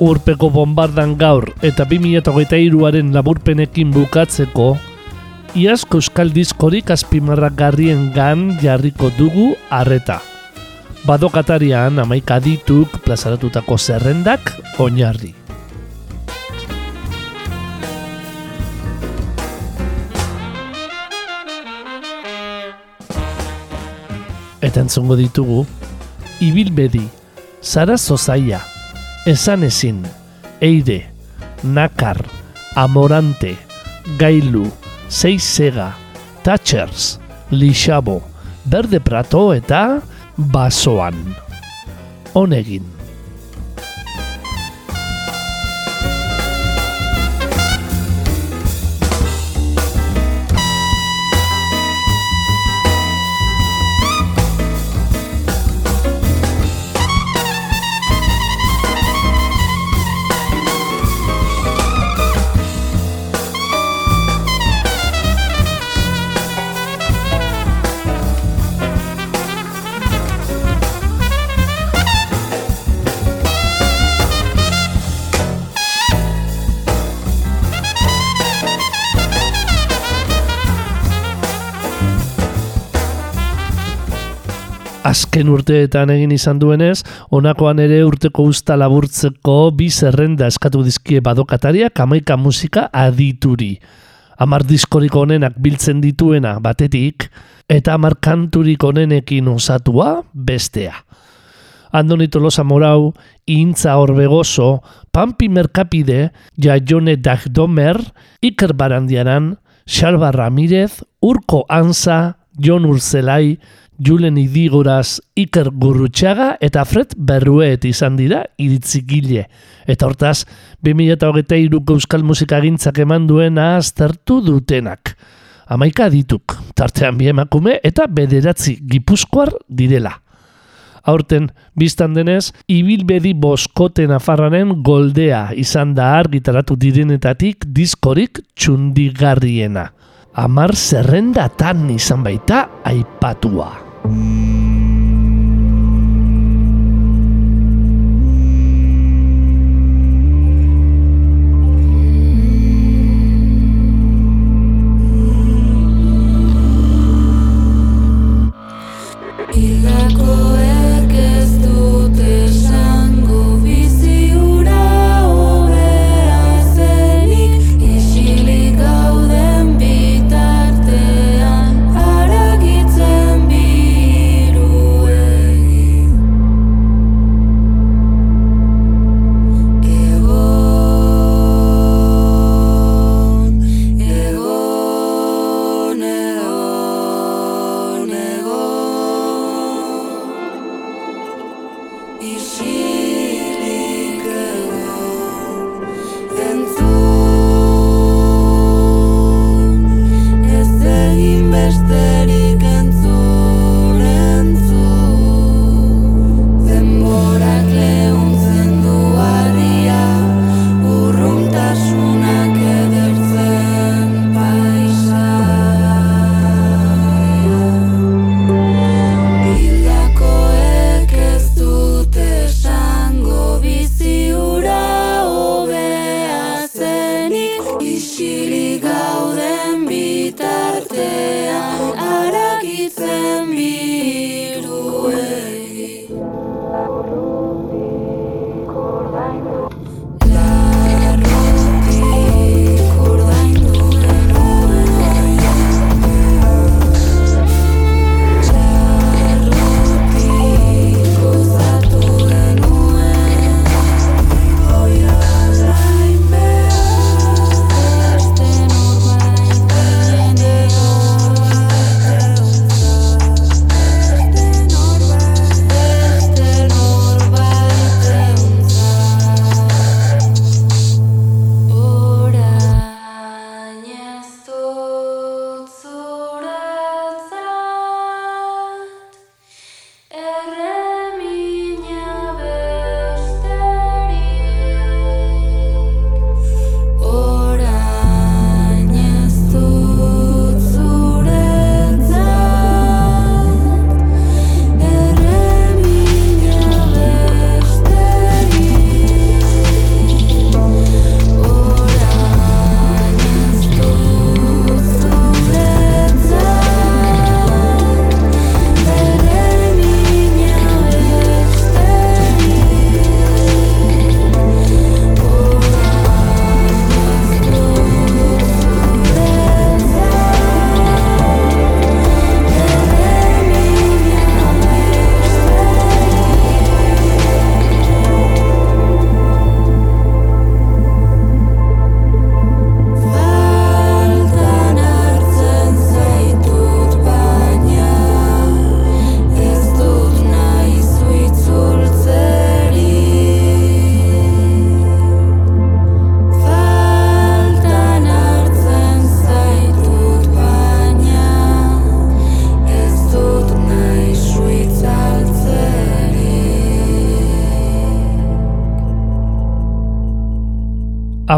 Urpeko bombardan gaur eta 2008aren laburpenekin bukatzeko, iazko euskal diskorik azpimarrak garrien gan jarriko dugu arreta. Badokatarian amaika dituk plazaratutako zerrendak oinarri. Eta entzongo ditugu, ibilbedi, zara zozaia, esan ezin, eide, nakar, amorante, gailu, seizega, tatxers, lixabo, berde prato eta basoan. Honegin. Azken urteetan egin izan duenez, honakoan ere urteko usta laburtzeko bi zerrenda eskatu dizkie badokataria kamaika musika adituri. Amar diskorik onenak biltzen dituena batetik, eta amar kanturik onenekin osatua bestea. Andoni Tolosa Morau, Intza Orbegoso, Pampi Merkapide, Jaione Dagdomer, Iker Barandiaran, Xalba Ramirez, Urko Anza, Jon Urzelai, Julen Idigoraz Iker Gurrutxaga eta Fred Berruet izan dira iritzikile. Eta hortaz, 2008 euskal musika gintzak eman duena aztertu dutenak. Amaika dituk, tartean bi emakume eta bederatzi gipuzkoar direla. Aurten, biztan denez, ibilbedi boskoten afarraren goldea izan da argitaratu direnetatik diskorik txundigarriena. Amar zerrendatan izan baita aipatua. Thank you.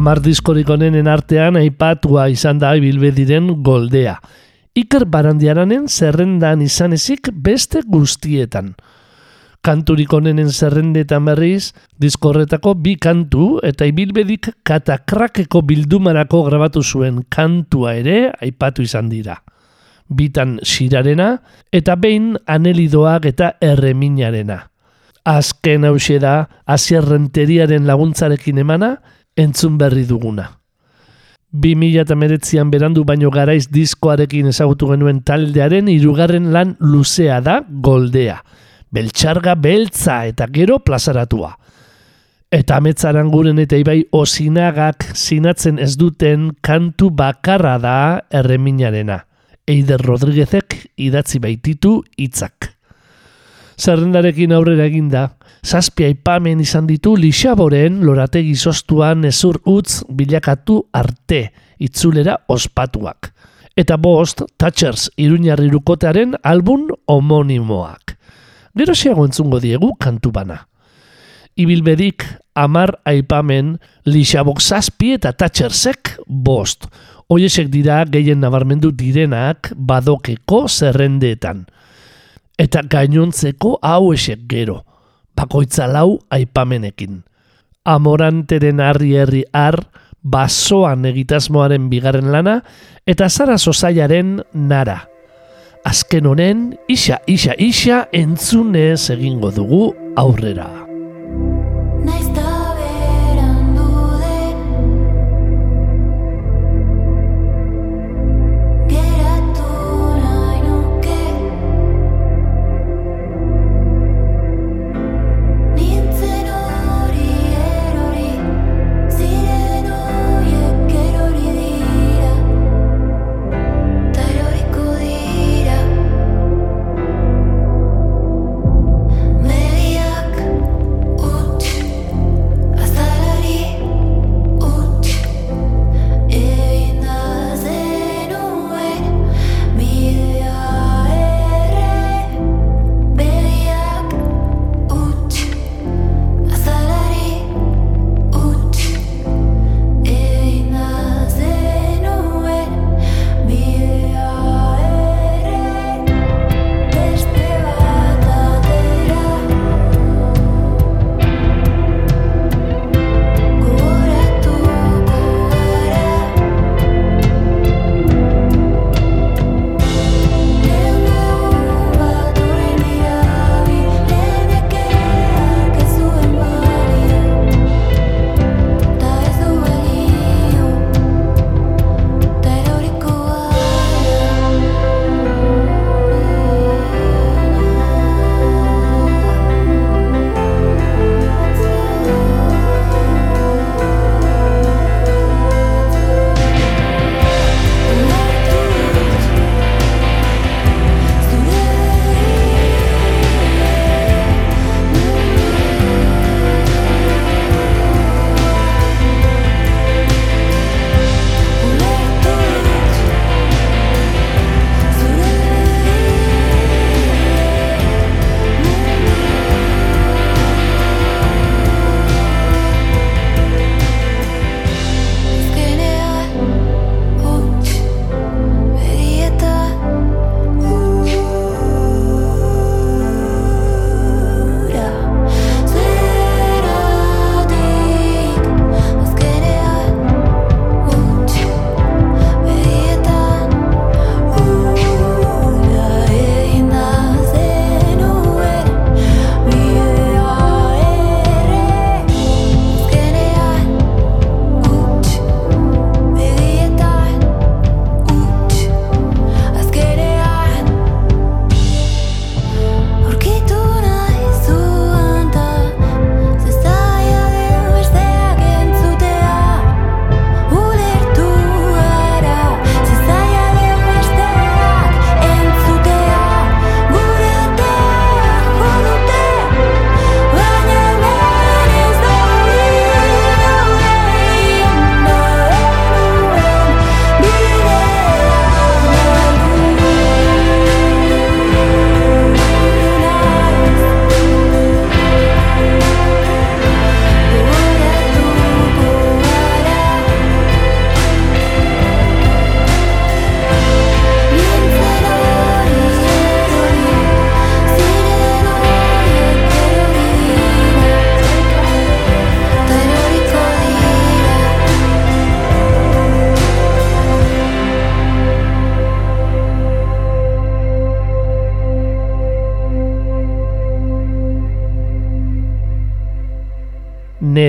Amar diskorik onenen artean aipatua izan da ibilbediren goldea. Iker Barandiaranen zerrendan izan ezik beste guztietan. Kanturik onenen zerrendetan berriz, diskorretako bi kantu eta ibilbedik katakrakeko bildumarako grabatu zuen kantua ere aipatu izan dira. Bitan sirarena eta behin anelidoak eta erreminarena. Azken hause da, azierrenteriaren laguntzarekin emana, entzun berri duguna. 2008an berandu baino garaiz diskoarekin ezagutu genuen taldearen hirugarren lan luzea da goldea. Beltxarga beltza eta gero plazaratua. Eta ametzaran guren eta ibai osinagak sinatzen ez duten kantu bakarra da erreminarena. Eider Rodriguezek idatzi baititu hitzak. Zerrendarekin aurrera eginda, zazpia aipamen izan ditu lixaboren lorategi zoztuan ezur utz bilakatu arte, itzulera ospatuak. Eta bost, Thatchers iruñarri rukotearen album homonimoak. Gero xeago entzungo diegu kantu bana. Ibilbedik amar aipamen lixabok zazpi eta Thatchersek bost. Oiesek dira gehien nabarmendu direnak badokeko zerrendeetan. Eta gainontzeko hau esek gero bakoitza lau aipamenekin. Amoranteren harri herri har, basoan egitasmoaren bigarren lana, eta zara sozaiaren nara. Azken honen, isa, isa, isa, entzunez egingo dugu aurrera.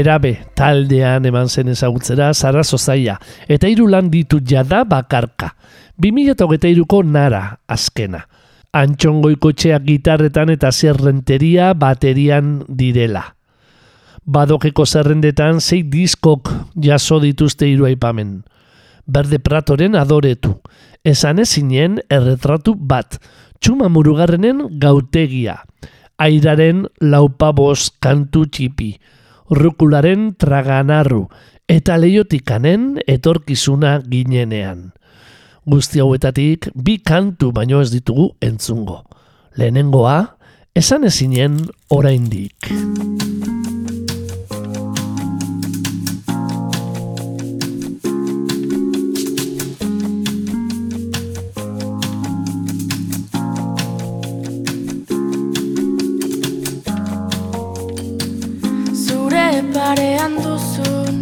Nerabe taldean eman zen ezagutzera Sara Sozaia, eta hiru lan ditu jada bakarka. 2008ko nara azkena. Antxongoikotxeak gitarretan eta zerrenteria baterian direla. Badokeko zerrendetan sei diskok jaso dituzte hiru aipamen. Berde Pratoren adoretu. Esan ezinen erretratu bat. Txuma murugarrenen gautegia. Airaren laupabos kantu txipi. Rukularen traganarru. Eta leiotikanen etorkizuna ginenean. Guzti hauetatik bi kantu baino ez ditugu entzungo. Lehenengoa, esan ezinen oraindik. Parean duzun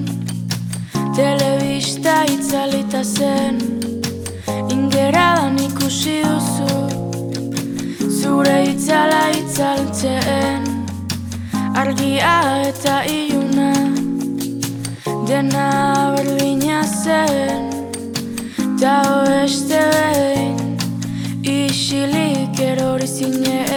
Telebista itzalita zen. Ingeradan ikusi duzu Zure itzala itzaltzen. Argia eta iluna Dena berdina zen. Ta beste behin Isilik erori zinen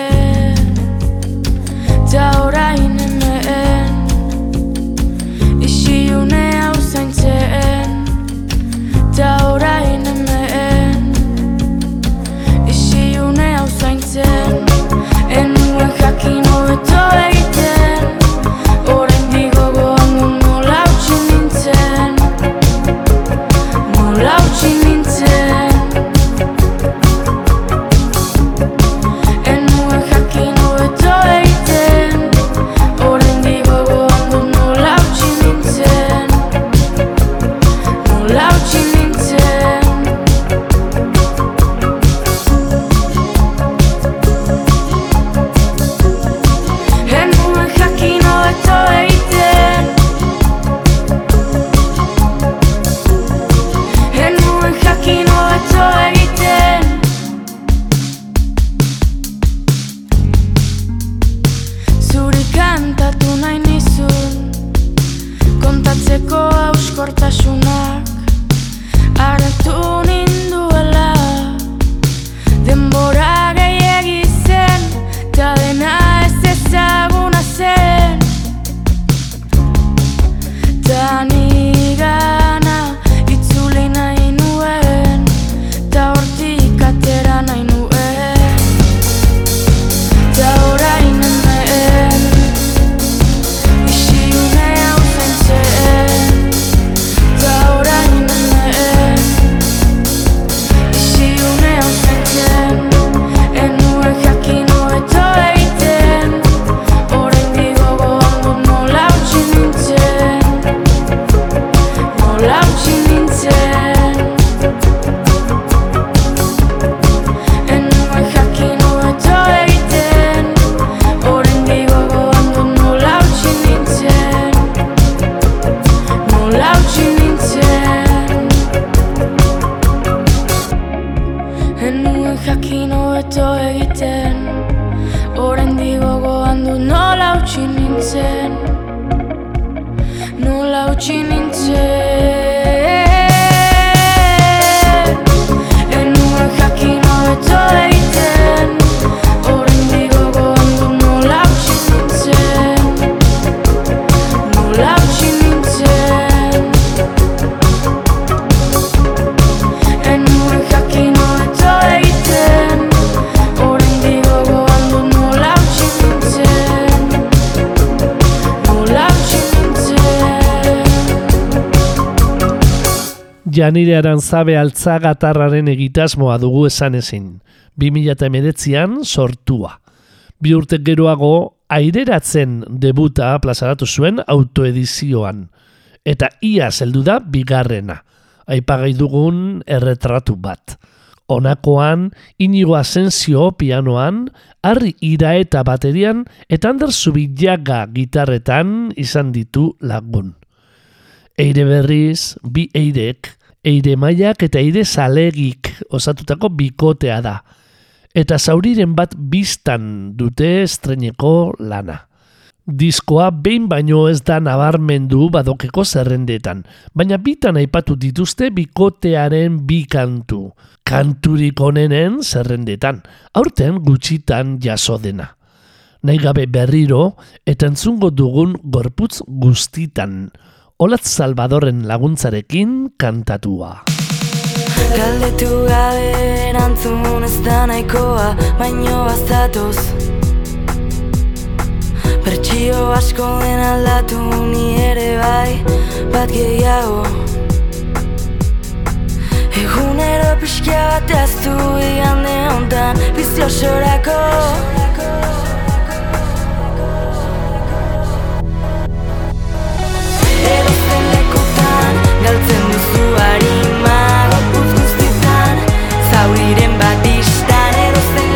Janire Arantzabe altzagatarraren egitasmoa dugu esan ezin. 2019an sortua. Bi urte geroago aireratzen debuta plazaratu zuen autoedizioan. Eta ia zeldu da bigarrena. Aipagai dugun erretratu bat. Honakoan, Inigo Asensio pianoan, Harri Ira eta baterian, eta Ander Zubillaga gitarretan izan ditu lagun. Eire berriz, bi eirek, eire maiak eta eire zalegik osatutako bikotea da. Eta zauriren bat biztan dute estreneko lana. Diskoa behin baino ez da nabarmendu badokeko zerrendetan, baina bitan aipatu dituzte bikotearen bi kantu. Kanturik onenen zerrendetan, aurten gutxitan jaso dena. Nahi gabe berriro eta entzungo dugun gorputz guztitan. Olatz Salvadorren laguntzarekin kantatua. Galdetu gabe erantzun ez da nahikoa, baino bazatoz. Bertxio asko den aldatu ni ere bai, bat gehiago. Egunero pixka bat aztu igande hontan, bizi zauriren bat bistan Edozen lekutan,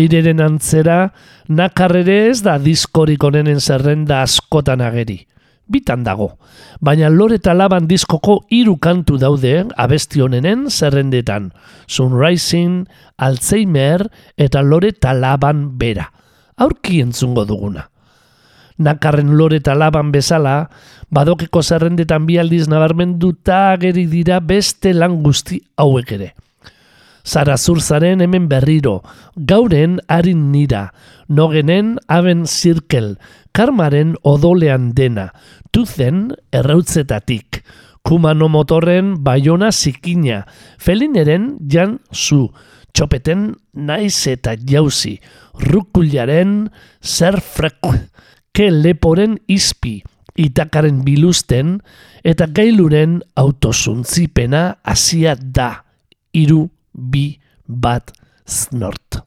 Eireren antzera, nakarrere ez da diskorik onenen zerrenda askotan ageri. Bitan dago, baina lore eta laban diskoko hiru kantu daude abesti honenen zerrendetan. Sunrising, Alzheimer eta lore eta laban bera. Aurki entzungo duguna. Nakarren lore eta laban bezala, badokeko zerrendetan bi aldiz nabarmenduta ageri dira beste lan guzti hauek ere. Zara zurzaren hemen berriro, gauren harin nira, nogenen aben zirkel, karmaren odolean dena, tuzen errautzetatik, kumano motorren baiona zikina, felineren jan zu, txopeten naiz eta jauzi, rukularen zer frek, ke leporen izpi, itakaren bilusten, eta gailuren autozuntzipena hasia da, iru bi bat snort.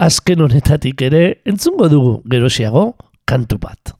Azken honetatik ere entzungo dugu gerosiago kantu bat.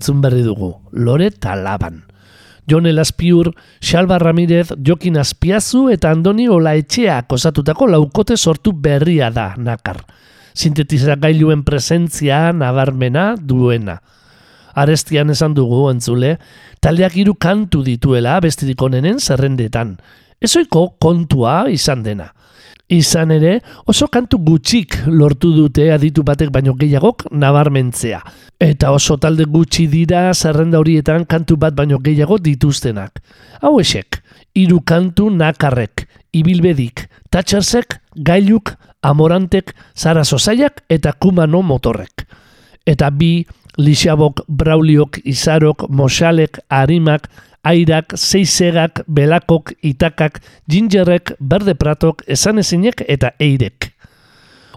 Entzun berri dugu, lore talaban. Jon Elaspiur, Xalba Ramirez, Jokin Azpiazu eta Andoni Olaetxeak osatutako laukote sortu berria da nakar. Sintetizagailuen presentzia nabarmena duena. Arestian esan dugu entzule, taldeak hiru kantu dituela bestirik onenen zerrendetan. Ezoiko kontua izan dena. Izan ere, oso kantu gutxik lortu dute aditu batek baino gehiagok nabarmentzea. Eta oso talde gutxi dira zerrenda horietan kantu bat baino gehiago dituztenak. Hau esek, hiru kantu nakarrek, ibilbedik, tatxersek, gailuk, amorantek, zara sozaiak eta kumano motorrek. Eta bi, lixabok, brauliok, izarok, moxalek, harimak, airak, zeizegak, belakok, itakak, gingerrek, berde pratok, esan ezinek eta eirek.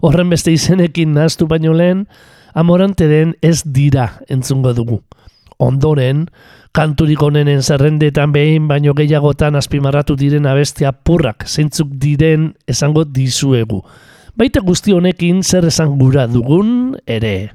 Horren beste izenekin nahaztu baino lehen, amorante den ez dira entzungo dugu. Ondoren, kanturik onenen zerrendetan behin baino gehiagotan azpimarratu diren abestia purrak zeintzuk diren esango dizuegu. Baita guzti honekin zer esan gura dugun ere.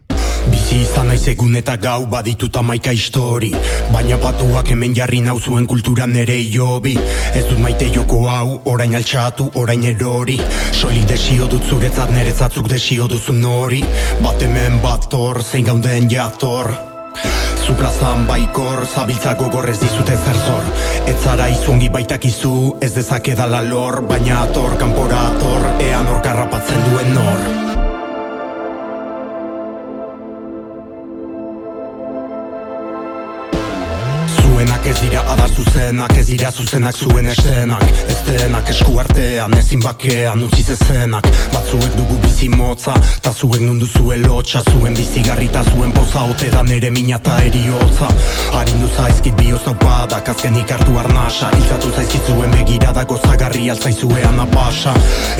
Bizi izan naiz egun eta gau baditut amaika histori. Baina patuak hemen jarri nauzuen kultura nere jobi Ez dut maite joko hau, orain altxatu, orain erori. Soilik desio dut zuretzat nerezatzuk desio duzun hori Bat hemen bat hor, zein gauden jator. Zu plazan baikor, zabiltza gogor ez dizute zer zor. Ez zara izungi baitakizu, ez dezakedala lor Baina ator, kanpora ator, ean hor karrapatzen duen nor ez dira adar zuzenak, ez dira zuzenak zuen esenak Ez denak esku artean, ezin bakean utzi zezenak. Batzuek dugu bizi motza, ta zuek nundu zuen lotxa Zuen bizigarri ta zuen poza, ote da nere mina ta eriotza. Harindu zaizkit bioz naupadak, azkenik hartu arnasa. Iltzatu zaizkit zuen begirada gozagarri altzaizuean apasa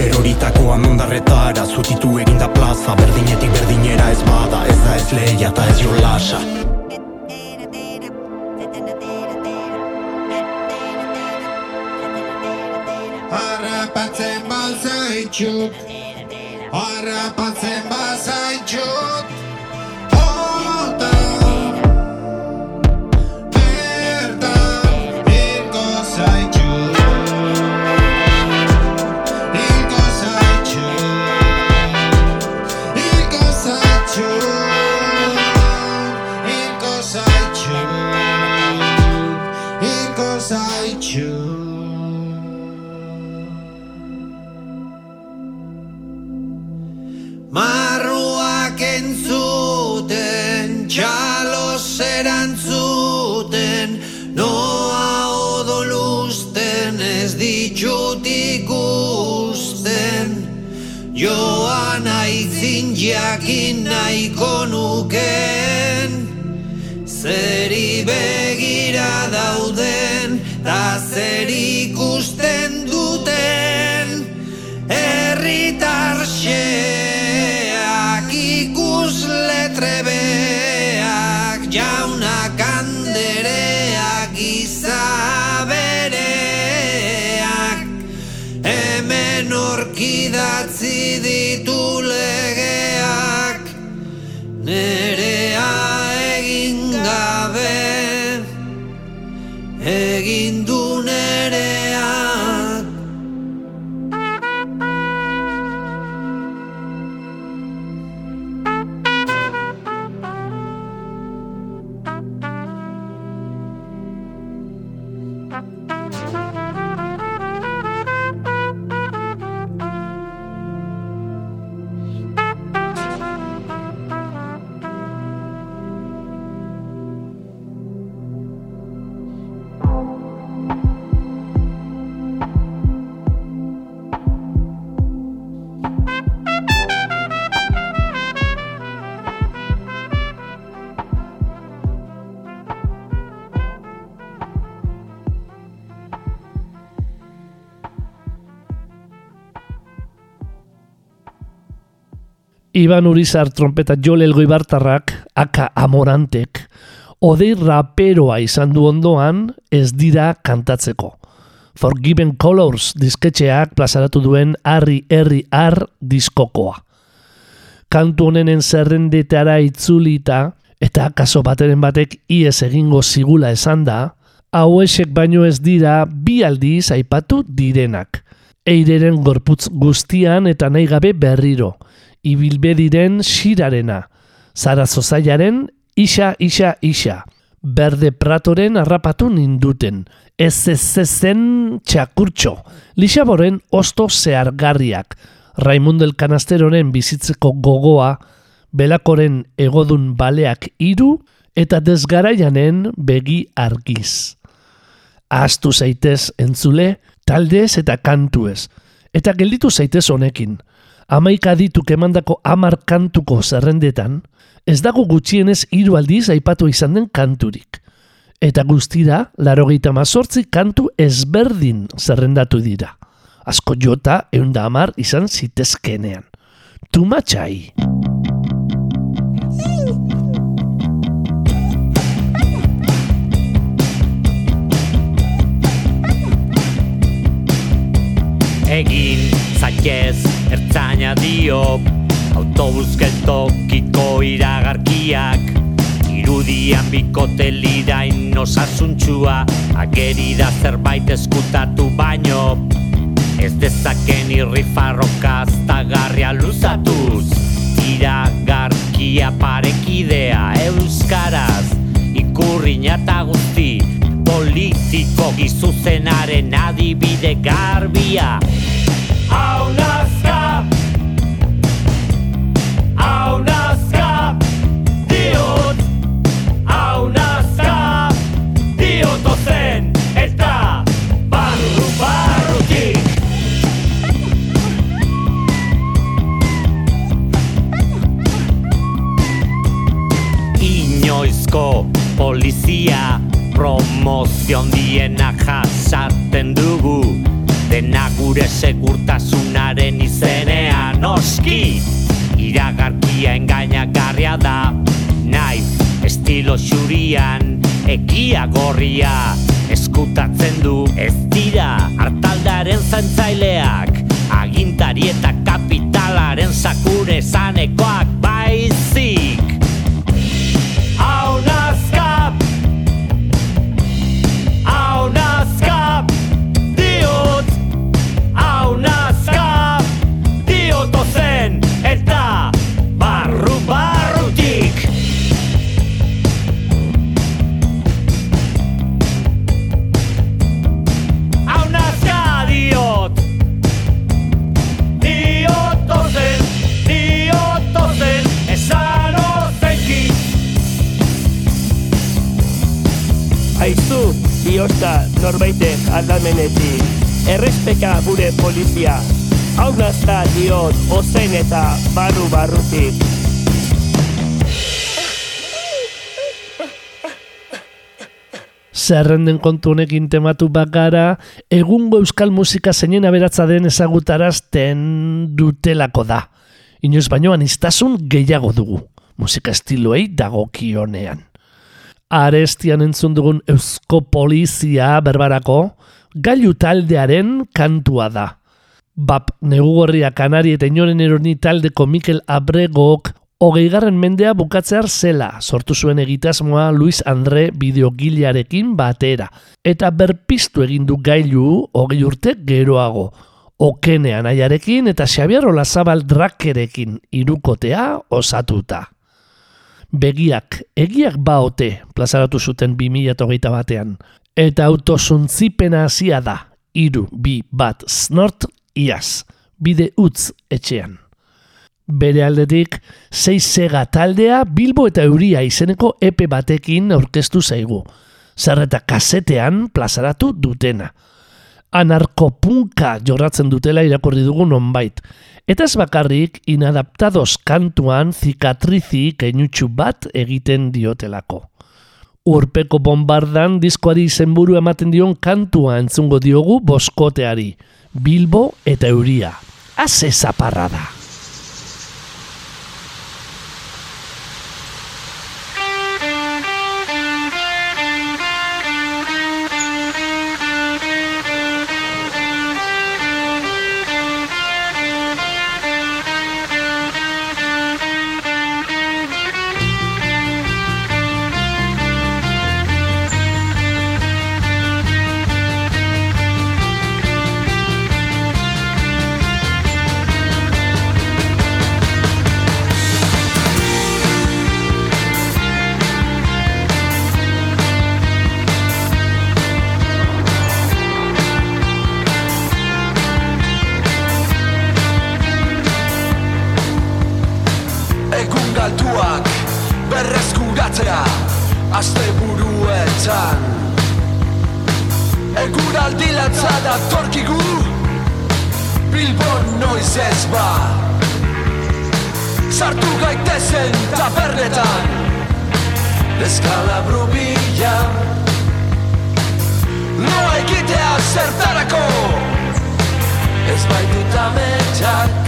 Eroritakoan ondarretara, zutitu eginda plaza. Berdinetik berdinera ez bada, ez da ez leia ta ez jolasa Harrapatzen bazaitxut Harrapatzen bazaitxut Ota Bertan Marruak entzuten, txalos erantzuten, noa odolusten ez ditut ikusten. Joan aitzin jakin nahiko nuken, zeri begira dauden, ta zer egin Iban Urizar trompeta Jol Elgoibartarrak, aka Amorantek, odei raperoa izan du ondoan ez dira kantatzeko. Forgiven Colors disketxeak plazaratu duen Harri Herri Ar diskokoa. Kantu honenen zerrendetara itzulita, Eta kaso bateren batek iez egingo zigula esan da, hauesek baino ez dira bi aldiz aipatu direnak. Eireren gorputz guztian eta nahi gabe berriro, ibilbediren xirarena, zara zozaiaren isa, isa, isa, berde pratoren harrapatu ninduten, ez ez ez zen txakurtxo, lixaboren osto zehargarriak, Raimundel Kanasteroren bizitzeko gogoa, belakoren egodun baleak hiru eta desgaraianen begi argiz. Ahaztu zaitez entzule, taldez eta kantuez, eta gelditu zaitez honekin. Amaika dituk emandako amar kantuko zerrendetan, ez dago gutxienez hiru aldiz aipatu izan den kanturik. Eta guztira, larogeita mazortzi kantu ezberdin zerrendatu dira. Asko jota eunda amar izan zitezkenean. Tumatxai. Egin zaitez ertzaina dio. Autobus geltokiko iragarkiak Irudian bikote lidain osasuntxua Ageri da zerbait eskutatu baino Ez dezaken irrifarroka aztagarria luzatuz. Iragarkia parekidea euskaraz Ikurriña eta guzti politiko gizuzenaren adibide garbia я barru barrutik Zerrenden kontu honekin tematu bakara, egungo euskal musika zeinen aberatza den ezagutarazten dutelako da. Inoiz baino anistazun gehiago dugu, musika estiloei dagokionean. Arestian entzun dugun eusko polizia berbarako, gailu taldearen kantua da. Bap, negugorria kanari eta inoren eroni taldeko Mikel Abregok hogeigarren mendea bukatzear zela sortu zuen egitasmoa Luis Andre bideogilearekin batera eta berpiztu egin du gailu hogei urte geroago. Okenean aiarekin eta Xabier Olazabal drakerekin irukotea osatuta. Begiak, egiak baote plazaratu zuten 2008 batean. Eta autosuntzipena hasia da, iru, bi, bat, snort, iaz, bide utz etxean. Bere aldetik, sei sega taldea Bilbo eta Euria izeneko epe batekin aurkeztu zaigu. Zer eta kasetean plazaratu dutena. Anarkopunka jorratzen dutela irakurri dugu nonbait. Eta ez bakarrik inadaptados kantuan zikatrizi keinutxu bat egiten diotelako. Urpeko bombardan diskoari izenburu ematen dion kantua entzungo diogu boskoteari. Bilbo eta Euria. Aze zaparra da. Berreskuratzea Aste buruetan Eguraldi latza da Bilbon noiz ez ba. Sartu gaitezen tabernetan Eskalabru bila Lo egitea zertarako Ez baitut ametsak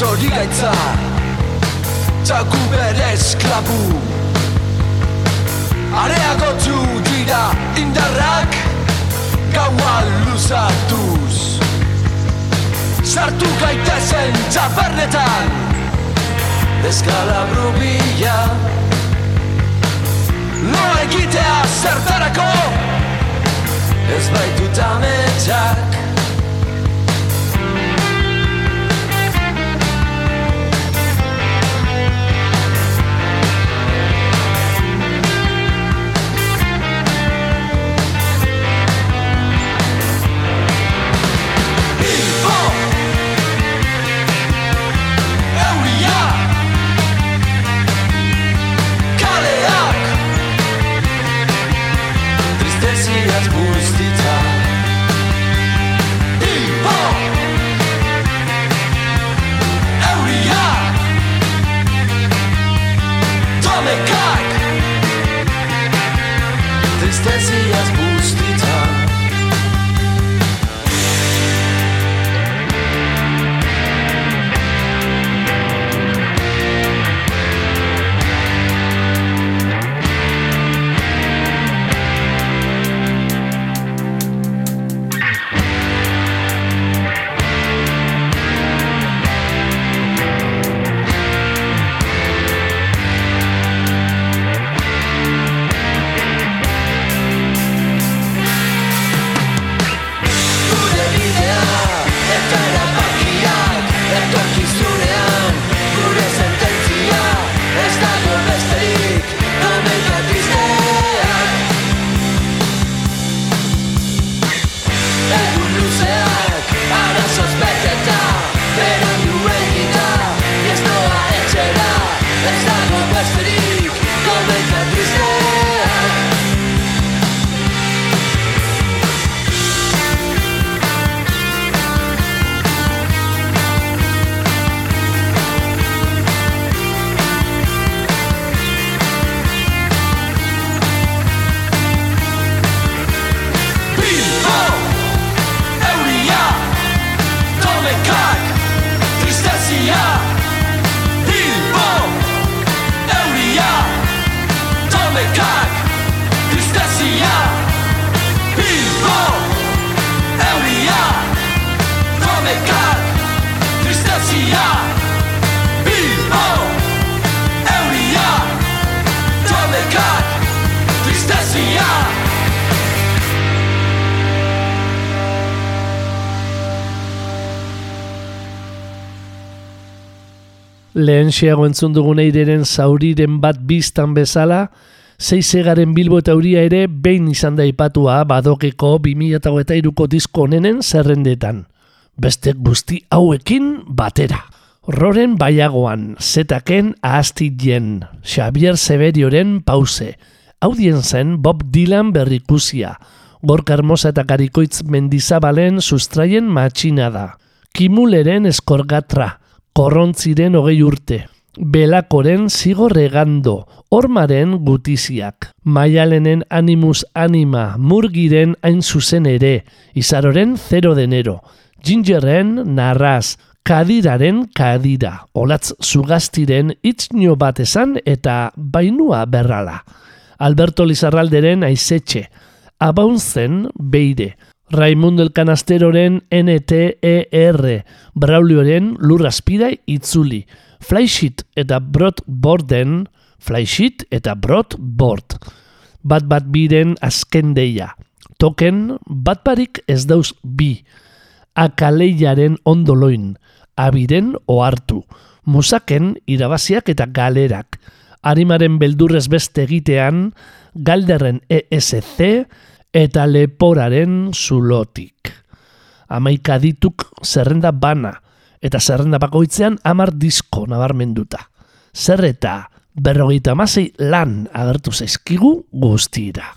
Iparraldeko zorigaitza Txaku bere esklabu. Areagotu dira indarrak Gaua luzatuz. Sartu gaitezen txapernetan. Eskalabru bila Lo egitea zertarako? Ez baitut ametsak Lehen xeago entzun dugun eireren zauriren bat biztan bezala, zeizegaren Bilbo eta Uria ere behin izan da ipatua badokeko 2008ko disko onenen zerrendetan. Beste guzti hauekin batera. Roren baiagoan, zetaken ahastien, Xavier Severioren pause, audien zen Bob Dylan berrikusia, Gorka Hermosa eta Karikoitz Mendizabalen sustraien matxina da. Kimuleren eskorgatra, korrontziren hogei urte, Belakoren zigorregando, Ormaren gutiziak, Maialenen animus anima, Murgiren hain zuzen ere, Izaroren 0 denero, Gingerren narraz, Kadiraren kadira, olatz zugaztiren itznio bat esan eta bainua berrala. Alberto Lizarralderen aizetxe, abauntzen beire, Raimundo el Canasteroren NTER, Braulioren lurraspira itzuli, Flysheet eta Brot Borden, Flysheet eta Brot Bord. Bat bat biren azken deia. Token, bat barik ez dauz bi. Akaleiaren ondoloin, abiren ohartu. Musaken irabaziak eta galerak. Arimaren beldurrez beste egitean, galderren ESC eta leporaren zulotik. Amaika dituk zerrenda bana, eta zerrenda bakoitzean amar disko nabarmenduta. Zer eta berrogeita amasei lan agertu zaizkigu guztira.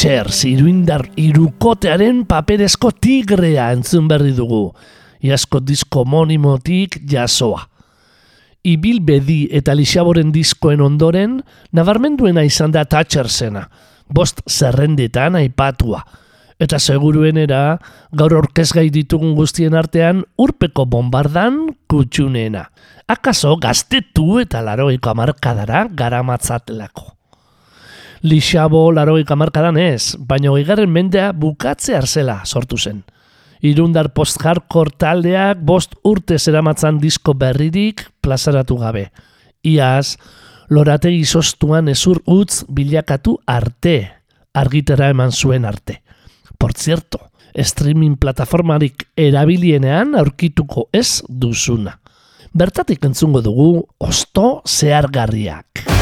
Thatcher iruindar irukotearen paperezko tigrea entzun berri dugu. Iasko disko monimotik jasoa. Ibil bedi eta lixaboren diskoen ondoren, nabarmenduena izan da Thatcher zena. Bost zerrendetan aipatua. Eta seguruenera, gaur orkezgai ditugun guztien artean, urpeko bombardan kutxunena. Akaso gaztetu eta laroiko amarkadara garamatzatelako. Lixabo laroiko amarkadan ez, baina oigarren mendea bukatze arzela sortu zen. Irundar post-hardcore taldeak bost urte zeramatzan disko berririk plazaratu gabe. Iaz, lorategi sostuan ezur utz bilakatu arte, argitera eman zuen arte. Por cierto, streaming plataformarik erabilienean aurkituko ez duzuna. Bertatik entzungo dugu osto zehargarriak.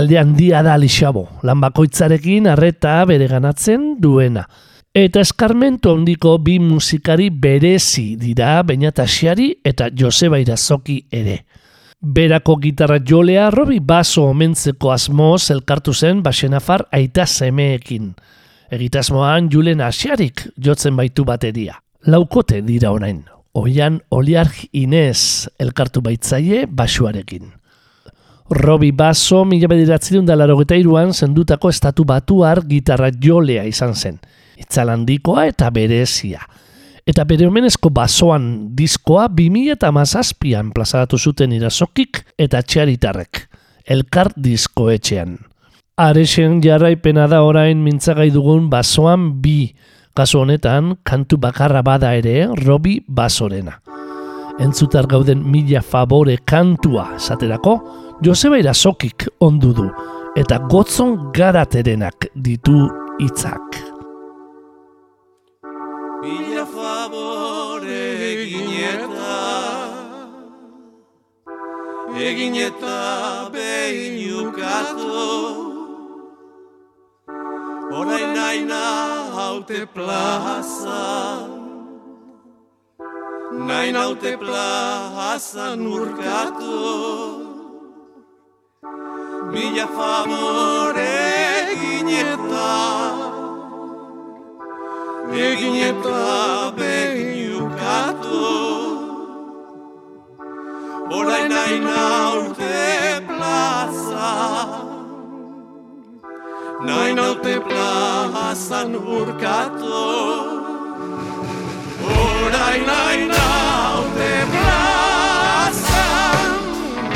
Talde handia da Lixabo, lan bakoitzarekin arreta bere ganatzen duena. Eta eskarmentu handiko bi musikari berezi dira Beñatasiari eta Joseba Irazoki ere. Berako gitarra jolea Robi Baso omentzeko asmoz elkartu zen Baxenafar aita semeekin. Egitasmoan Julen Asiarik jotzen baitu bateria. Laukote dira orain. Oian Oliark Inez elkartu baitzaie basuarekin. Robi Baso mila bederatzi da larogeta iruan zendutako estatu batuar gitarra jolea izan zen. Itzalandikoa eta berezia. Eta bere omenezko basoan diskoa 2000 eta mazazpian plazaratu zuten irazokik eta txaritarrek. Elkar diskoetxean. Arexen jarraipena da orain mintzagai dugun basoan bi. Kasu honetan, kantu bakarra bada ere, Robi Basorena. Entzutar gauden mila favore kantua esaterako, Joseba Irasokik ondu du, eta gotzon garaterenak ditu hitzak. Mila favore egin eta Egin eta behin ukatu. Orain naina haute plazan Nain haute plazan urkatu Mila favore egin eta egin eta behin ukatu Orain nahi naute plaza Nahi naute plazan urkatu Orain nahi naute plazan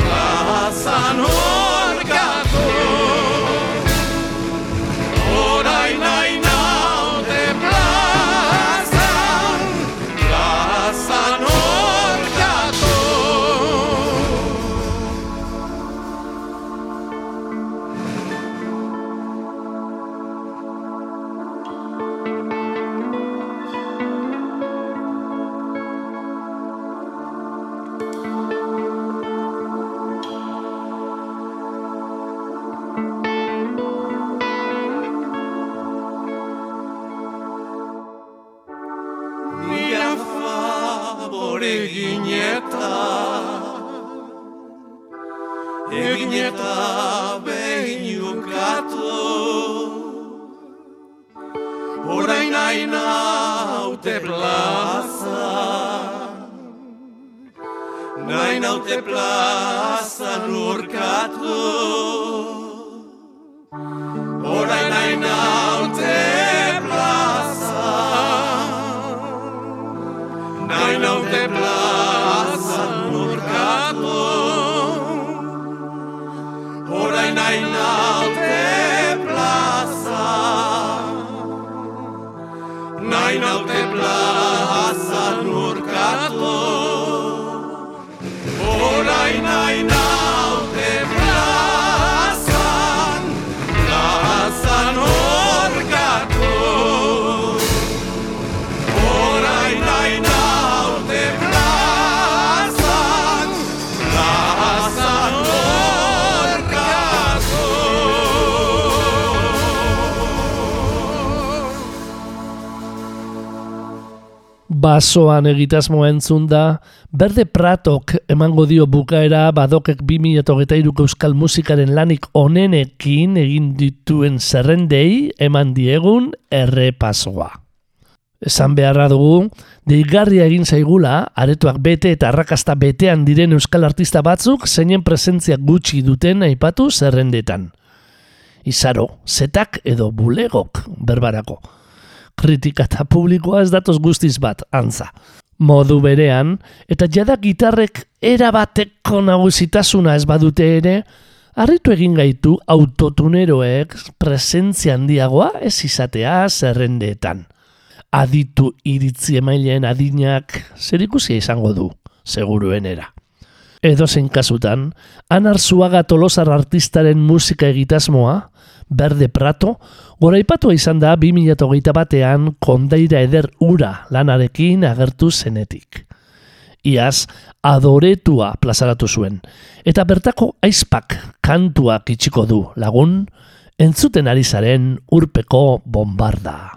Plazan urkatu eta Egin eta behin ukatu Orain nahi naute plaza Nahi naute plaza nurkatu Orain nahi naute plaza Nahi naute plazan Basoan egitasmoa entzun da, Berde Pratok emango dio bukaera badokek 2008ko euskal musikaren lanik onenekin egin dituen zerrendei eman diegun errepasoa. Esan beharra dugu, deigarria egin zaigula, aretoak bete eta arrakasta betean diren euskal artista batzuk zeinen presentzia gutxi duten aipatu zerrendetan. Izaro, zetak edo bulegok berbarako. Kritika eta publikoa ez datoz guztiz bat, antza. Modu berean, eta jada gitarrek erabateko nagusitasuna ez badute ere, harritu egin gaitu autotuneroek presentzia handiagoa ez izatea zerrendeetan. Aditu iritzi emaileen adinak zer izango du, seguruenera. Edo zein kasutan, Anar Zuaga Tolosar artistaren musika egitasmoa, Berde Prato, goraipatua izan da 2008 batean kondaira eder ura lanarekin agertu zenetik. iaz adoretua plazaratu zuen. Eta bertako aizpak kantuak itxiko du lagun, entzuten ari zaren urpeko bombarda.